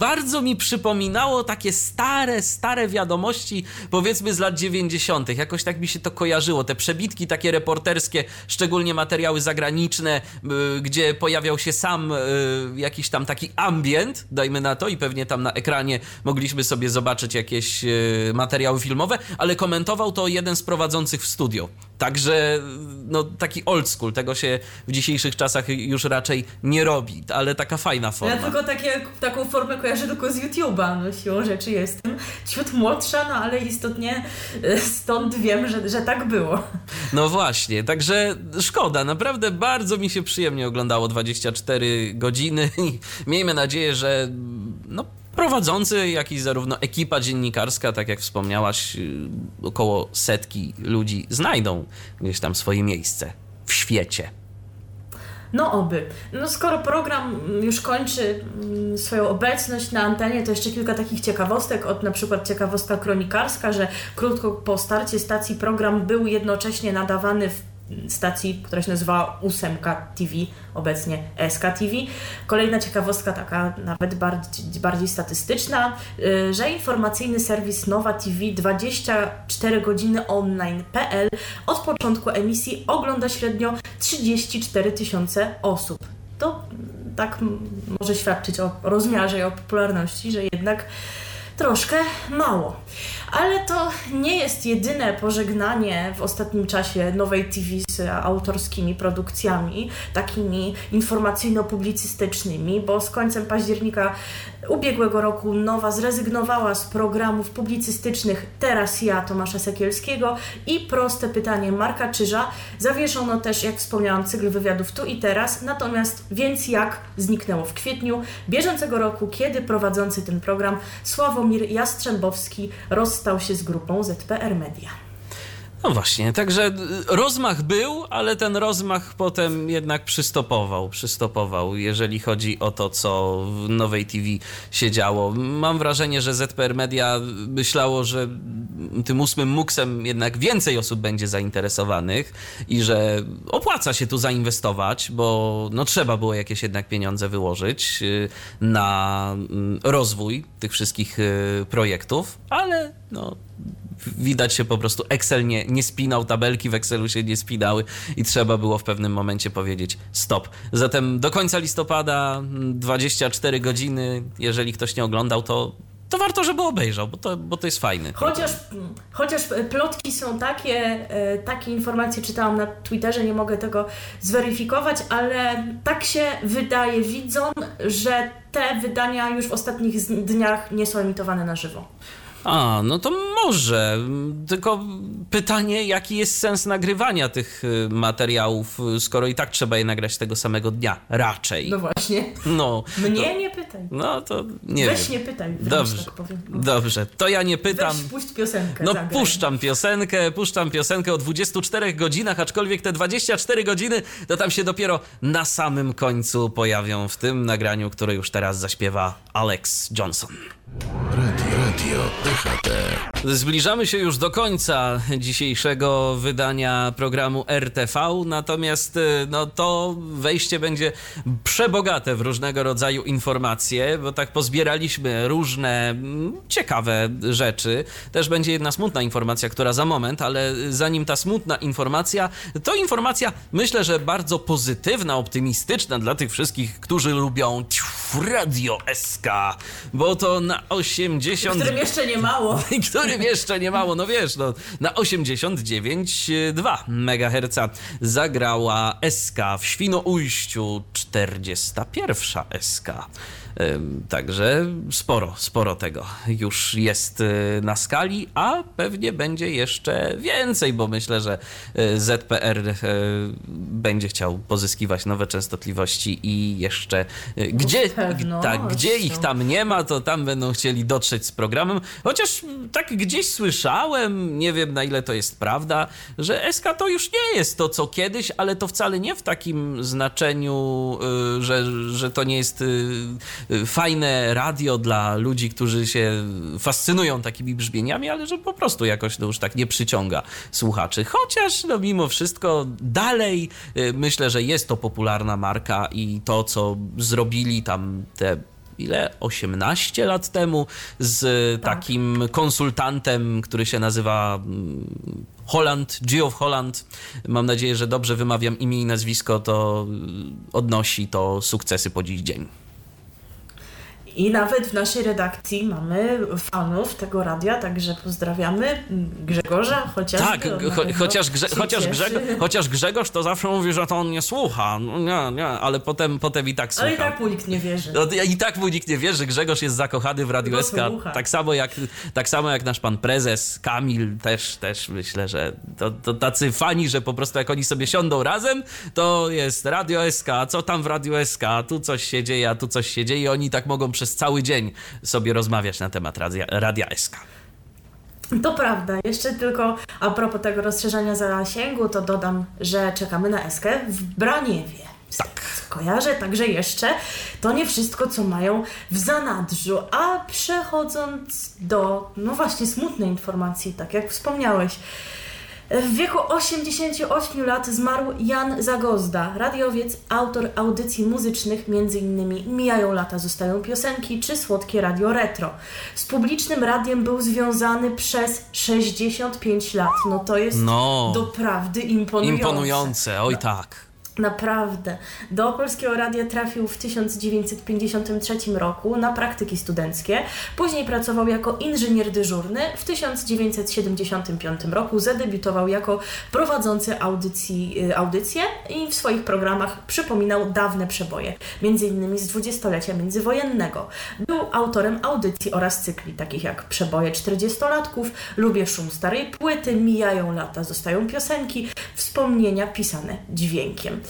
bardzo mi przypominało takie stare, stare wiadomości, powiedzmy z lat 90. Jakoś tak mi się to kojarzyło. Te przebitki takie reporterskie, szczególnie materiały zagraniczne, yy, gdzie pojawiał się sam yy, jakiś tam taki ambient, dajmy na to, i pewnie tam na ekranie mogliśmy sobie zobaczyć jakieś yy, materiały filmowe, ale komentował to jeden z prowadzących w studio. Także no, taki old school, tego się w dzisiejszych czasach już raczej nie robi, ale taka fajna forma. Ja tylko takie, taką formę kojarzę tylko z YouTube'a, no siłą rzeczy jestem ciut młodsza, no ale istotnie e, stąd wiem, że, że tak było. No właśnie, także szkoda, naprawdę bardzo mi się przyjemnie oglądało 24 godziny i miejmy nadzieję, że no, prowadzący, jak i zarówno ekipa dziennikarska, tak jak wspomniałaś, y, około setki ludzi znajdą gdzieś tam swoje miejsce w świecie. No oby. No skoro program już kończy mm, swoją obecność na antenie, to jeszcze kilka takich ciekawostek, od na przykład ciekawostka kronikarska, że krótko po starcie stacji program był jednocześnie nadawany w stacji, która się nazywa Ósemka TV, obecnie SK TV. Kolejna ciekawostka, taka nawet bardziej, bardziej statystyczna, y, że informacyjny serwis Nowa TV 24 godziny online.pl od początku emisji ogląda średnio 34 tysiące osób. to tak może świadczyć o rozmiarze i o popularności, że jednak troszkę mało. Ale to nie jest jedyne pożegnanie w ostatnim czasie nowej TV z autorskimi produkcjami, takimi informacyjno-publicystycznymi, bo z końcem października ubiegłego roku Nowa zrezygnowała z programów publicystycznych Teraz ja Tomasza Sekielskiego i Proste pytanie Marka Czyża. Zawieszono też, jak wspomniałam, cykl wywiadów tu i teraz, natomiast Więc jak zniknęło w kwietniu bieżącego roku, kiedy prowadzący ten program Sławomir Jastrzębowski rozstał się z grupą ZPR Media. No właśnie, także y, rozmach był, ale ten rozmach potem jednak przystopował, przystopował, jeżeli chodzi o to, co w nowej TV się działo. Mam wrażenie, że ZPR Media myślało, że tym ósmym muksem jednak więcej osób będzie zainteresowanych i że opłaca się tu zainwestować, bo no trzeba było jakieś jednak pieniądze wyłożyć y, na mm, rozwój tych wszystkich y, projektów, ale no widać się po prostu Excel nie, nie spinał, tabelki w Excelu się nie spinały i trzeba było w pewnym momencie powiedzieć stop. Zatem do końca listopada 24 godziny, jeżeli ktoś nie oglądał, to to warto, żeby obejrzał, bo to, bo to jest fajne. Chociaż, chociaż plotki są takie, e, takie informacje czytałam na Twitterze, nie mogę tego zweryfikować, ale tak się wydaje widzom, że te wydania już w ostatnich dniach nie są emitowane na żywo. A, no to może. Tylko pytanie, jaki jest sens nagrywania tych y, materiałów, skoro i tak trzeba je nagrać tego samego dnia. Raczej. No właśnie. No. Mnie to, nie pytaj. No to nie Weź wiem. nie pytaj. Dobrze. Tak powiem. Dobrze. To ja nie pytam. Weź puść piosenkę. No zagraj. puszczam piosenkę, puszczam piosenkę o 24 godzinach, aczkolwiek te 24 godziny to tam się dopiero na samym końcu pojawią w tym nagraniu, które już teraz zaśpiewa Alex Johnson. Radio, radio DHT. Zbliżamy się już do końca dzisiejszego wydania programu RTV, natomiast y, no, to wejście będzie przebogate w różnego rodzaju informacje, bo tak pozbieraliśmy różne mm, ciekawe rzeczy. Też będzie jedna smutna informacja, która za moment, ale zanim ta smutna informacja, to informacja myślę, że bardzo pozytywna, optymistyczna dla tych wszystkich, którzy lubią Radio SK, bo to na 80... Którym jeszcze nie mało. którym jeszcze nie mało, no wiesz, no, na 89,2 MHz zagrała SK w Świnoujściu 41 SK. Także sporo, sporo tego już jest y, na skali, a pewnie będzie jeszcze więcej, bo myślę, że y, ZPR y, będzie chciał pozyskiwać nowe częstotliwości i jeszcze gdzie, tak, gdzie ich tam nie ma, to tam będą chcieli dotrzeć z programem. Chociaż tak gdzieś słyszałem, nie wiem na ile to jest prawda, że SK to już nie jest to co kiedyś, ale to wcale nie w takim znaczeniu, że, że to nie jest fajne radio dla ludzi, którzy się fascynują takimi brzmieniami, ale że po prostu jakoś to już tak nie przyciąga słuchaczy. Chociaż no mimo wszystko dalej y, myślę, że jest to popularna marka i to, co zrobili tam te ile? 18 lat temu z tak. takim konsultantem, który się nazywa mm, Holland, Geoff Holland. Mam nadzieję, że dobrze wymawiam imię i nazwisko, to odnosi to sukcesy po dziś dzień. I nawet w naszej redakcji mamy fanów tego radia, także pozdrawiamy Grzegorza, chociaż. Tak, cho chociaż, Grze chociaż, Grzegorz, chociaż Grzegorz to zawsze mówi, że to on nie słucha. No, nie, nie, ale potem, potem i tak słucha. Ale i tak mu nikt nie wierzy. No, I tak mu nikt nie wierzy. Grzegorz jest zakochany w Radiu SK. Tak samo, jak, tak samo jak nasz pan prezes Kamil też, też myślę, że to, to tacy fani, że po prostu jak oni sobie siądą razem, to jest Radio SK, co tam w Radio SK, tu coś się dzieje, a tu coś się dzieje i oni tak mogą przez cały dzień sobie rozmawiać na temat Radia, Radia SK. To prawda. Jeszcze tylko a propos tego rozszerzenia zasięgu, to dodam, że czekamy na SK w Braniewie. Tak. Kojarzę, także jeszcze to nie wszystko, co mają w zanadrzu. A przechodząc do, no właśnie, smutnej informacji, tak jak wspomniałeś, w wieku 88 lat zmarł Jan Zagozda, radiowiec, autor audycji muzycznych, m.in. Mijają lata, zostają piosenki czy Słodkie Radio Retro. Z publicznym radiem był związany przez 65 lat. No to jest no, doprawdy imponujące. Imponujące, oj tak. Naprawdę. Do Polskiego Radia trafił w 1953 roku na praktyki studenckie. Później pracował jako inżynier dyżurny. W 1975 roku zadebiutował jako prowadzący audycji, y, audycje i w swoich programach przypominał dawne przeboje, m.in. z dwudziestolecia międzywojennego. Był autorem audycji oraz cykli, takich jak Przeboje 40-latków, Lubię szum starej płyty, Mijają lata, zostają piosenki, Wspomnienia pisane dźwiękiem.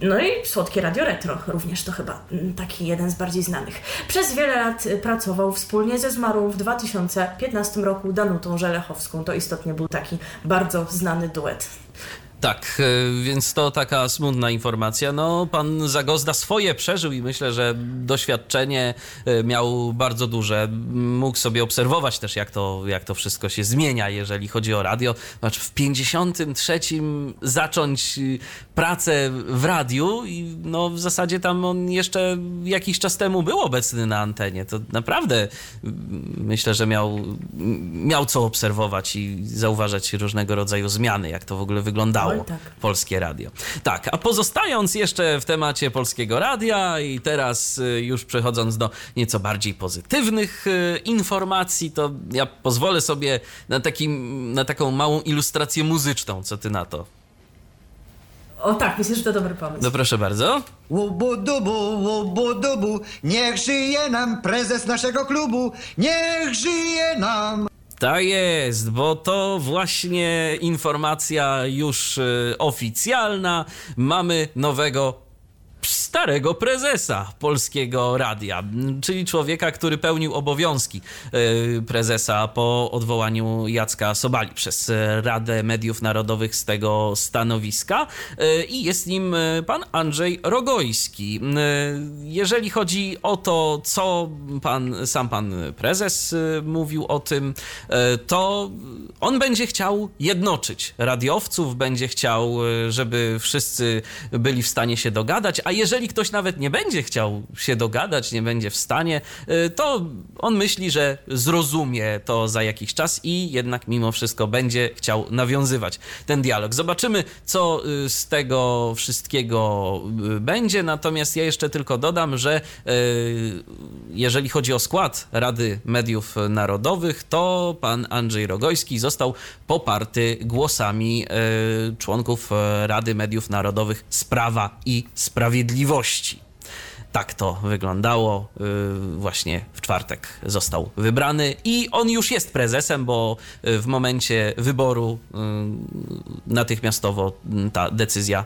No i Słodkie Radio Retro, również to chyba mm, taki jeden z bardziej znanych. Przez wiele lat y, pracował wspólnie ze zmarłą w 2015 roku Danutą Żelechowską. To istotnie był taki bardzo znany duet. Tak, e, więc to taka smutna informacja. No, pan Zagozda swoje przeżył i myślę, że doświadczenie e, miał bardzo duże. Mógł sobie obserwować też, jak to, jak to wszystko się zmienia, jeżeli chodzi o radio. Znaczy, w 53 zacząć y, pracę w radiu i no, w zasadzie tam on jeszcze jakiś czas temu był obecny na antenie. To naprawdę myślę, że miał, miał co obserwować i zauważać różnego rodzaju zmiany, jak to w ogóle wyglądało Oj, tak. Polskie Radio. Tak, a pozostając jeszcze w temacie Polskiego Radia i teraz y, już przechodząc do nieco bardziej pozytywnych y, informacji, to ja pozwolę sobie na, takim, na taką małą ilustrację muzyczną. Co ty na to? O tak, myślę, że to dobry pomysł. No proszę bardzo. Łubu-dubu, łubu-dubu, niech żyje nam prezes naszego klubu, niech żyje nam. Tak jest, bo to właśnie informacja już y, oficjalna. Mamy nowego starego prezesa Polskiego Radia, czyli człowieka, który pełnił obowiązki y, prezesa po odwołaniu Jacka Sobali przez Radę Mediów Narodowych z tego stanowiska y, i jest nim y, pan Andrzej Rogojski. Jeżeli chodzi o to, co pan, sam pan prezes mówił o tym, to on będzie chciał jednoczyć radiowców, będzie chciał, żeby wszyscy byli w stanie się dogadać, a jeżeli ktoś nawet nie będzie chciał się dogadać, nie będzie w stanie, y, to on myśli, że zrozumie to za jakiś czas i jednak mimo wszystko będzie chciał nawiązywać ten dialog. Zobaczymy, co y, z tego wszystkiego y, będzie. Natomiast ja jeszcze tylko dodam, że jeżeli chodzi o skład Rady Mediów Narodowych, to pan Andrzej Rogojski został poparty głosami członków Rady Mediów Narodowych Sprawa i Sprawiedliwości. Tak to wyglądało. Yy, Właśnie w czwartek został wybrany i on już jest prezesem, bo yy, w momencie wyboru yy, natychmiastowo yy, ta decyzja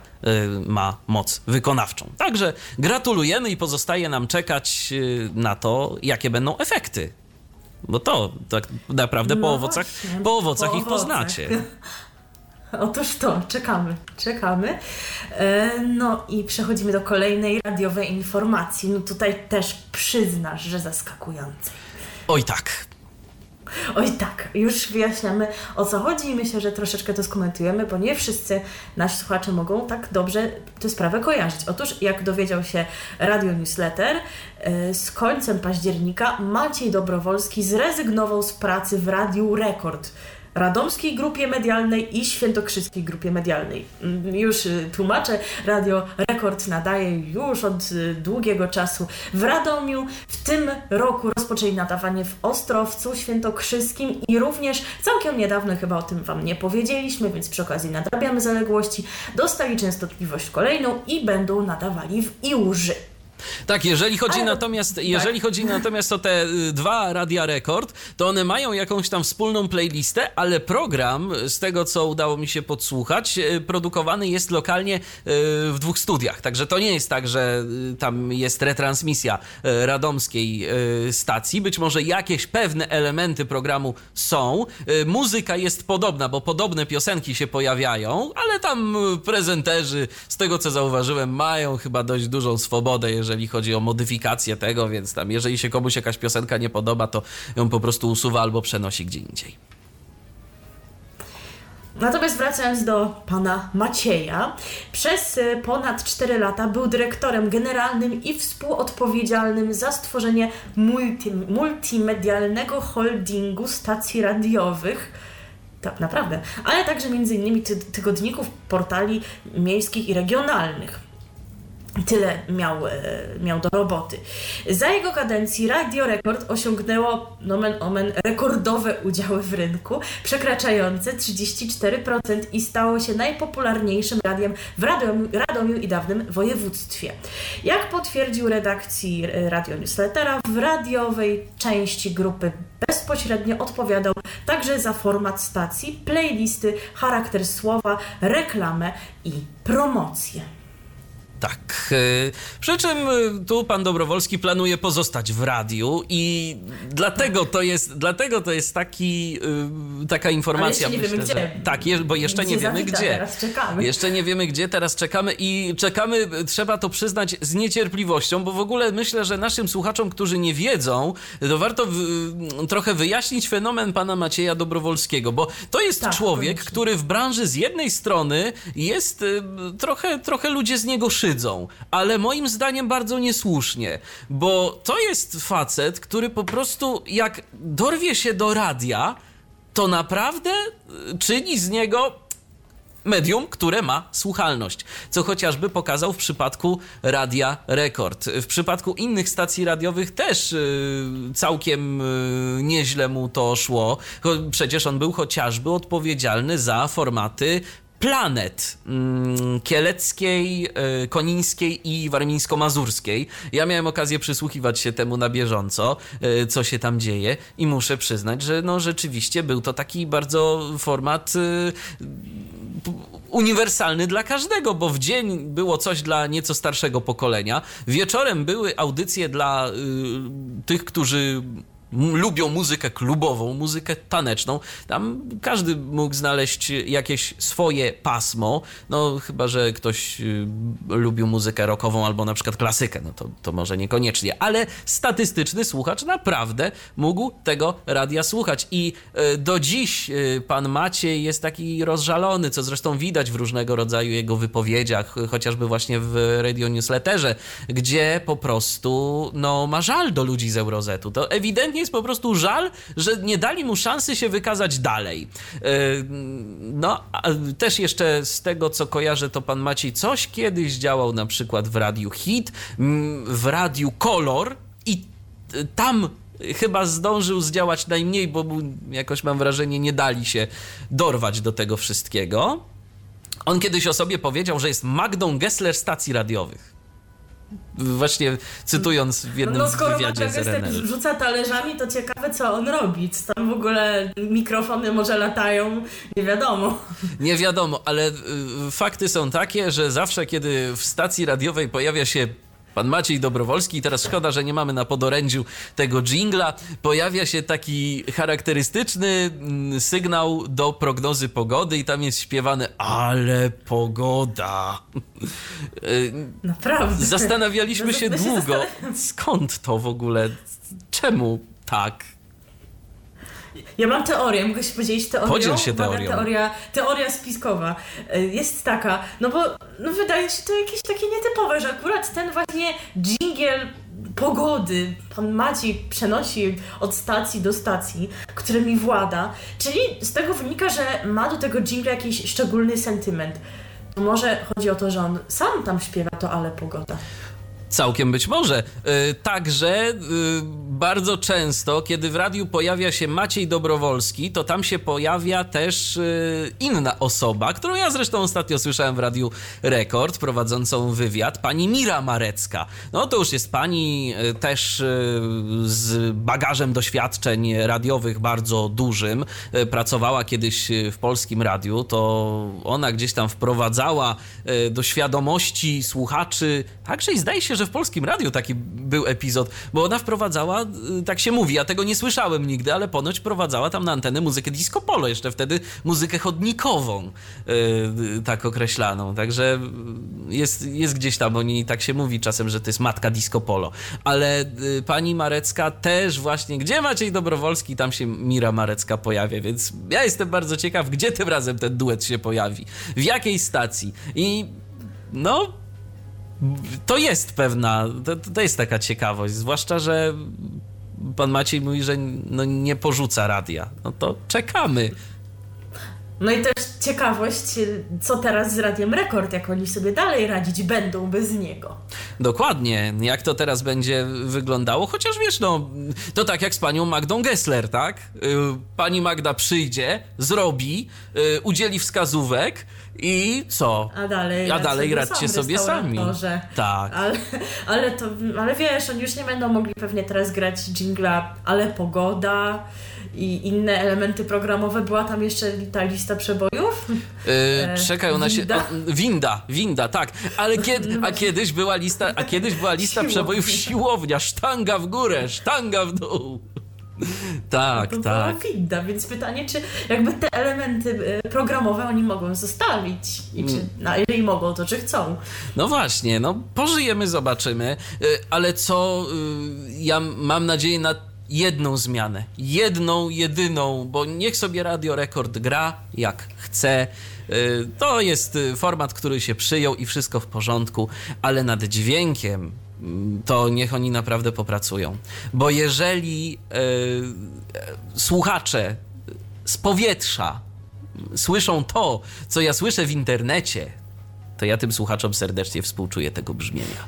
ma moc wykonawczą. Także gratulujemy i pozostaje nam czekać na to, jakie będą efekty. Bo to tak naprawdę po No owocach, właśnie, po owocach po ich owocach. poznacie. Otóż to, czekamy, czekamy. E, No i przechodzimy do kolejnej radiowej informacji. No tutaj też przyznasz, że zaskakującej. Oj tak. Oj tak, już wyjaśniamy o co chodzi i myślę, że troszeczkę to skomentujemy, bo nie wszyscy nasi słuchacze mogą tak dobrze tę sprawę kojarzyć. Otóż, jak dowiedział się Radio Newsletter, e, z końcem października Maciej Dobrowolski zrezygnował z pracy w Radiu Rekord. Radomskiej Grupie Medialnej i Świętokrzyskiej Grupie Medialnej. Mm, Już y, tłumaczę, Radio Rekord nadaje już od y, długiego czasu w Radomiu. W tym roku rozpoczęli nadawanie w Ostrowcu Świętokrzyskim i również całkiem niedawno, chyba o tym Wam nie powiedzieliśmy, więc przy okazji nadrabiamy zaległości, dostali częstotliwość kolejną i będą nadawali w Iłży. Tak, jeżeli chodzi Ale- natomiast, tak. jeżeli chodzi natomiast o te y, dwa Radia Rekord, to one mają jakąś tam wspólną playlistę, ale program, z tego co udało mi się podsłuchać, y, produkowany jest lokalnie y, w dwóch studiach. Także to nie jest tak, że tam jest retransmisja radomskiej stacji. Być może jakieś pewne elementy programu są. Muzyka jest podobna, bo podobne piosenki się pojawiają, ale tam prezenterzy, z tego co zauważyłem, mają chyba dość dużą swobodę, jeżeli chodzi o modyfikację tego, więc tam jeżeli się komuś jakaś piosenka nie podoba, to ją po prostu usuwa albo przenosi gdzie indziej. Natomiast wracając do pana Macieja, przez y, ponad 4 lata był dyrektorem generalnym i współodpowiedzialnym za stworzenie multi, multimedialnego holdingu stacji radiowych. tak naprawdę, ale także ty tygodników, portali miejskich i regionalnych. Tyle miał, e, miał do roboty. Za jego kadencji Radio Rekord osiągnęło nomen omen rekordowe udziały w rynku, przekraczające 34% i stało się najpopularniejszym radiem w Radomiu, Radomiu i dawnym województwie. Jak potwierdził redakcji e, Radio Newslettera, w radiowej części grupy bezpośrednio odpowiadał także za format stacji, playlisty, charakter słowa, reklamę i promocję. Tak. e, Przy czym e, tu pan Dobrowolski planuje pozostać w radiu i dlatego to jest, dlatego to jest taki, e, taka informacja. Ale jeszcze nie wiemy, że, gdzie. tak, je, bo jeszcze nie Gdzie wiemy zawita, gdzie. teraz czekamy. Jeszcze nie wiemy gdzie, teraz czekamy i czekamy, trzeba to przyznać, z niecierpliwością, bo w ogóle myślę, że naszym słuchaczom, którzy nie wiedzą, to warto w, trochę wyjaśnić fenomen pana Macieja Dobrowolskiego, bo to jest Tak, człowiek, koniecznie. który w branży z jednej strony jest trochę, trochę ludzie z niego szydzą, ale moim zdaniem bardzo niesłusznie, bo to jest facet, który po prostu jak dorwie się do radia, to naprawdę y, czyni z niego medium, które ma słuchalność, co chociażby pokazał w przypadku Radia Rekord. W przypadku innych stacji radiowych też y, całkiem y, nieźle mu to szło. Przecież on był chociażby odpowiedzialny za formaty planet mm, kieleckiej, y, konińskiej i warmińsko-mazurskiej. Ja miałem okazję przysłuchiwać się temu na bieżąco, y, co się tam dzieje i muszę przyznać, że no rzeczywiście był to taki bardzo format y, uniwersalny dla każdego, bo w dzień było coś dla nieco starszego pokolenia, wieczorem były audycje dla tych, którzy lubią muzykę klubową, muzykę taneczną. Tam każdy mógł znaleźć jakieś swoje pasmo, no chyba, że ktoś y, lubił muzykę rockową albo na przykład klasykę, no to, to może niekoniecznie, ale statystyczny słuchacz naprawdę mógł tego radia słuchać i y, do dziś y, pan Maciej jest taki rozżalony, co zresztą widać w różnego rodzaju jego wypowiedziach, chociażby właśnie w Radio Newsletterze, gdzie po prostu no, ma żal do ludzi z Eurozetu. To ewidentnie jest po prostu żal, że nie dali mu szansy się wykazać dalej. Y, No, też jeszcze z tego, co kojarzę, to pan Maciej coś kiedyś działał na przykład w Radiu Hit, w Radiu Kolor i y, tam chyba zdążył zdziałać najmniej, bo jakoś mam wrażenie nie dali się dorwać do tego wszystkiego. On kiedyś o sobie powiedział, że jest Magdą Gessler stacji radiowych. Właśnie cytując w jednym No skoro wywiadzie z Maciek RNL. rzuca talerzami, to ciekawe co on robi. Co tam w ogóle mikrofony może latają, nie wiadomo. Nie wiadomo, ale y, fakty są takie, że zawsze kiedy w stacji radiowej pojawia się pan Maciej Dobrowolski, i teraz szkoda, że nie mamy na podorędziu tego jingla, pojawia się taki charakterystyczny mm, sygnał do prognozy pogody i tam jest śpiewane ale pogoda. Naprawdę. Zastanawialiśmy No, się długo, skąd to w ogóle, czemu tak? Ja mam teorię, mogę się podzielić teorią? Podziel się Uwaga, teorią. Teoria, teoria spiskowa Y, jest taka, no bo no wydaje się to jakieś takie nietypowe, że akurat ten właśnie dżingiel pogody pan Maciej przenosi od stacji do stacji, którymi włada, czyli z tego wynika, że ma do tego dżingla jakiś szczególny sentyment. Może chodzi o to, że on sam tam śpiewa to ale pogoda. Całkiem być może. Y, Także y, bardzo często, kiedy w radiu pojawia się Maciej Dobrowolski, to tam się pojawia też y, inna osoba, którą ja zresztą ostatnio słyszałem w Radiu Rekord, prowadzącą wywiad, pani Mira Marecka. No to już jest pani też z bagażem doświadczeń radiowych bardzo dużym. Pracowała kiedyś w polskim radiu, to ona gdzieś tam wprowadzała do świadomości słuchaczy, także i zdaje się, że w polskim radiu taki był epizod, bo ona wprowadzała, y, tak się mówi, ja tego nie słyszałem nigdy, ale ponoć wprowadzała tam na antenę muzykę disco polo, jeszcze wtedy muzykę chodnikową, y, y, tak określaną. Także y, jest, jest gdzieś tam, oni tak się mówi czasem, że to jest matka disco polo. Ale y, pani Marecka też właśnie, gdzie Maciej Dobrowolski, tam się Mira Marecka pojawia, więc ja jestem bardzo ciekaw, gdzie tym razem ten duet się pojawi, w jakiej stacji. I no, to jest pewna, to, to jest taka ciekawość, zwłaszcza, że pan Maciej mówi, że no, nie porzuca radia. No to czekamy. No i też ciekawość, co teraz z Radiem Rekord, jak oni sobie dalej radzić będą bez niego. Dokładnie, jak to teraz będzie wyglądało, chociaż wiesz, no, to tak jak z panią Magdą Gessler, tak? Y, pani Magda przyjdzie, zrobi, y, udzieli wskazówek i co? A dalej, A dalej radźcie sobie sami. Tak. Ale, ale, to, ale wiesz, oni już nie będą mogli pewnie teraz grać jingla, ale pogoda i inne elementy programowe. Była tam jeszcze ta lista przebojów? Yy, czekaj, ona się. winda? O, winda, winda, tak. Ale kiedy, a kiedyś była lista, a kiedyś była lista Siłownia. przebojów siłownia, sztanga w górę, sztanga w dół. Tak, To tak. winda, więc pytanie, czy jakby te elementy e, programowe oni mogą zostawić i czy, Mm. na jeżeli mogą, to czy chcą. No właśnie, no pożyjemy, zobaczymy. Y, Ale co y, ja mam nadzieję na jedną zmianę. Jedną, jedyną, bo niech sobie Radio Rekord gra jak chce. Y, To jest y, format, który się przyjął i wszystko w porządku, ale nad dźwiękiem to niech oni naprawdę popracują. Bo jeżeli y, słuchacze z powietrza słyszą to, co ja słyszę w internecie, to ja tym słuchaczom serdecznie współczuję tego brzmienia.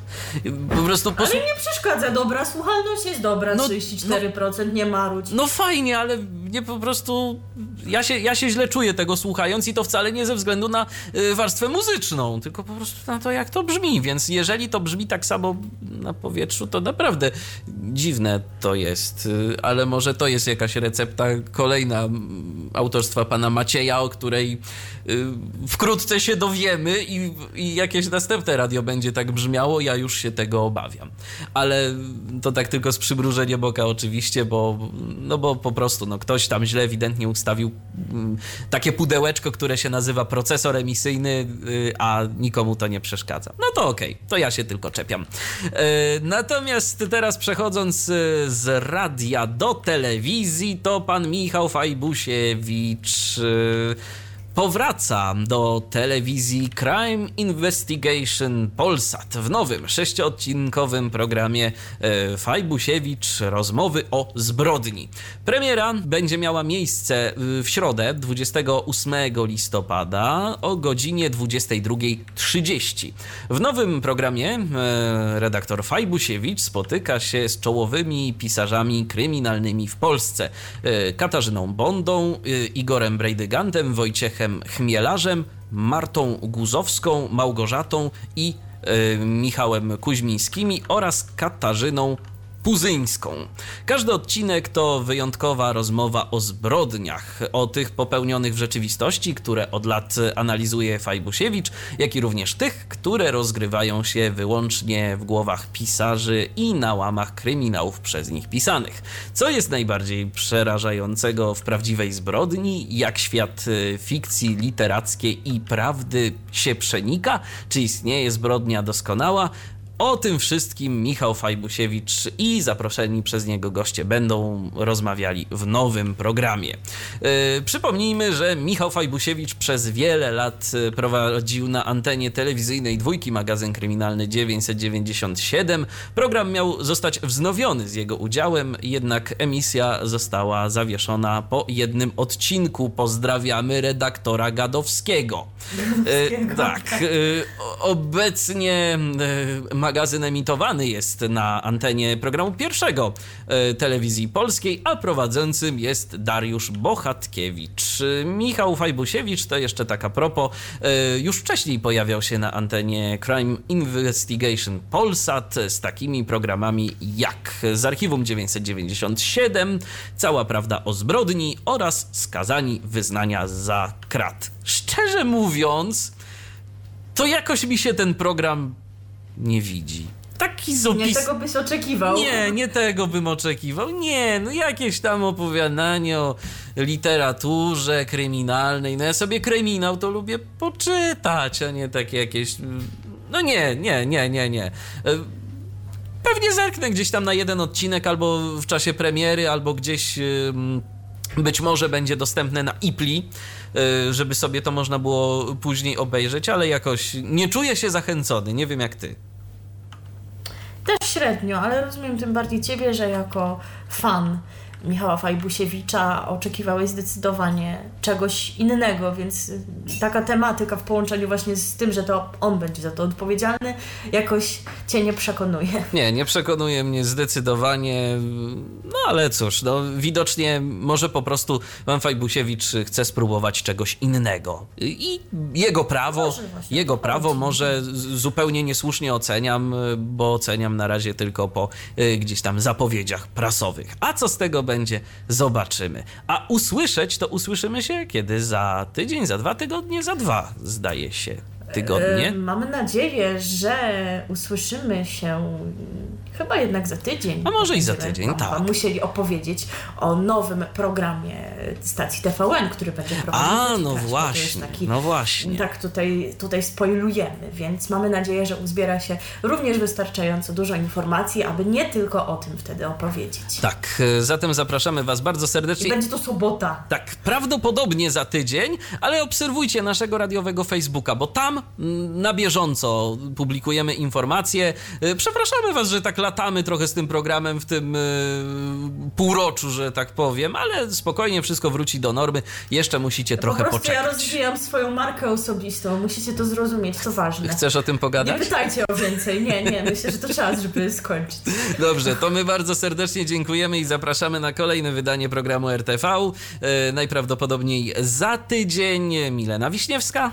Po prostu Ale posłu- im nie przeszkadza, dobra, słuchalność jest dobra, No, 34%, nie marudź. No fajnie, ale nie po prostu. Ja się, ja się źle czuję tego słuchając i to wcale nie ze względu na y, warstwę muzyczną, tylko po prostu na to, jak to brzmi. Więc jeżeli to brzmi tak samo na powietrzu, to naprawdę dziwne to jest. Y, Ale może to jest jakaś recepta kolejna mm, autorstwa pana Macieja, o której y, wkrótce się dowiemy i, i jakieś następne radio będzie tak brzmiało. Ja już się tego obawiam. Ale to tak tylko z przymrużeniem oka oczywiście, bo, no bo po prostu no, ktoś tam źle ewidentnie ustawił mm, takie pudełeczko, które się nazywa procesor emisyjny, y, a nikomu to nie przeszkadza. No to okej, to ja się tylko czepiam. E, Natomiast teraz przechodząc y, z radia do telewizji, to pan Michał Fajbusiewicz y, powraca do telewizji Crime Investigation Polsat w nowym sześciodcinkowym programie e, Fajbusiewicz rozmowy o zbrodni. Premiera będzie miała miejsce y, w środę 28 listopada o godzinie 22.30. W nowym programie e, redaktor Fajbusiewicz spotyka się z czołowymi pisarzami kryminalnymi w Polsce. E, Katarzyną Bondą, e, Igorem Brejdygantem, Wojciechem Chmielarzem, Martą Guzowską, Małgorzatą i e, Michałem Kuźmińskimi oraz Katarzyną Puzyńską. Każdy odcinek to wyjątkowa rozmowa o zbrodniach, o tych popełnionych w rzeczywistości, które od lat analizuje Fajbusiewicz, jak i również tych, które rozgrywają się wyłącznie w głowach pisarzy i na łamach kryminałów przez nich pisanych. Co jest najbardziej przerażającego w prawdziwej zbrodni? Jak świat y, fikcji literackiej i prawdy się przenika? Czy istnieje zbrodnia doskonała? O tym wszystkim Michał Fajbusiewicz i zaproszeni przez niego goście będą rozmawiali w nowym programie. Yy, przypomnijmy, że Michał Fajbusiewicz przez wiele lat y, prowadził na antenie telewizyjnej dwójki magazyn kryminalny 997. Program miał zostać wznowiony z jego udziałem, jednak emisja została zawieszona po jednym odcinku. Pozdrawiamy redaktora Gadowskiego. Yy, tak. yy, obecnie magazyn emitowany jest na antenie programu pierwszego e, telewizji polskiej, a prowadzącym jest Dariusz Bohatkiewicz. E, Michał Fajbusiewicz to jeszcze tak a propos, e, już wcześniej pojawiał się na antenie Crime Investigation Polsat z takimi programami jak z Archiwum 997, Cała Prawda o Zbrodni oraz Skazani Wyznania za Krat. Szczerze mówiąc, to jakoś mi się ten program nie widzi. Taki Nie zopis... tego byś oczekiwał. Nie, nie tego bym oczekiwał. Nie, no jakieś tam opowiadanie o literaturze kryminalnej. No ja sobie kryminał to lubię poczytać, a nie takie jakieś... No nie, nie, nie, nie, nie. E, Pewnie zerknę gdzieś tam na jeden odcinek albo w czasie premiery, albo gdzieś... ym, Być może będzie dostępne na Ipli, y, żeby sobie to można było później obejrzeć, ale jakoś nie czuję się zachęcony. Nie wiem jak ty. Też średnio, ale rozumiem tym bardziej ciebie, że jako fan Michała Fajbusiewicza oczekiwałeś zdecydowanie czegoś innego, więc taka tematyka w połączeniu właśnie z tym, że to on będzie za to odpowiedzialny, jakoś cię nie przekonuje. Nie, nie przekonuje mnie zdecydowanie. No ale cóż, no, widocznie może po prostu pan Fajbusiewicz chce spróbować czegoś innego. I jego prawo, jego prawo może zupełnie niesłusznie oceniam, bo oceniam na razie tylko po y, gdzieś tam zapowiedziach prasowych. A co z tego będzie, zobaczymy. A usłyszeć to usłyszymy się kiedy? Za tydzień, za dwa tygodnie, za dwa, zdaje się, tygodnie. E, Mamy nadzieję, że usłyszymy się chyba jednak za tydzień. A może i za tydzień, tak. musieli opowiedzieć o nowym programie stacji TVN, który będzie prowadził. A, no właśnie, taki- no właśnie. Tak, tutaj, tutaj spoilujemy, więc mamy nadzieję, że uzbiera się również wystarczająco dużo informacji, aby nie tylko o tym wtedy opowiedzieć. Tak, y, zatem zapraszamy Was bardzo I serdecznie. będzie to sobota. Tak, prawdopodobnie za tydzień, ale obserwujcie naszego radiowego Facebooka, bo tam mm, na bieżąco publikujemy informacje. Y, Przepraszamy Was, że tak latamy trochę z tym programem w tym y, półroczu, że tak powiem, ale spokojnie wszystko wróci do normy. Jeszcze musicie trochę po ja poczekać. rozwijam swoją markę osobistą, musicie to zrozumieć, to ważne. Chcesz o tym Nie pogadać? pytajcie o więcej, nie, nie, myślę, że to czas, żeby skończyć. Dobrze, to my bardzo serdecznie dziękujemy i zapraszamy na kolejne wydanie programu RTV. Y, Najprawdopodobniej za tydzień Milena Wiśniewska.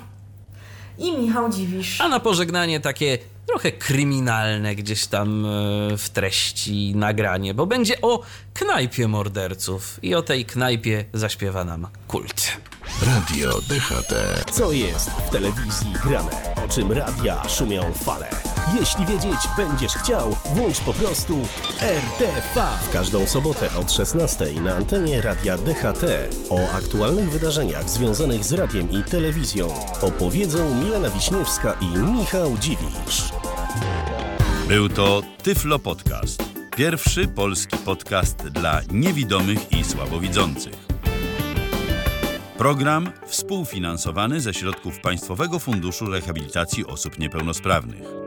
I Michał Dziwisz. A na pożegnanie takie trochę kryminalne gdzieś tam e, w treści nagranie, bo będzie o knajpie morderców i o tej knajpie zaśpiewa nam kult. Radio DHT. Co jest w telewizji grane? O czym radia szumią fale? Jeśli wiedzieć będziesz chciał, włącz po prostu RTV. W każdą sobotę od 16 na antenie radia DHT o aktualnych wydarzeniach związanych z radiem i telewizją opowiedzą Milena Wiśniewska i Michał Dziwisz. Był to Tyflo Podcast. Pierwszy polski podcast dla niewidomych i słabowidzących. Program współfinansowany ze środków Państwowego Funduszu Rehabilitacji Osób Niepełnosprawnych.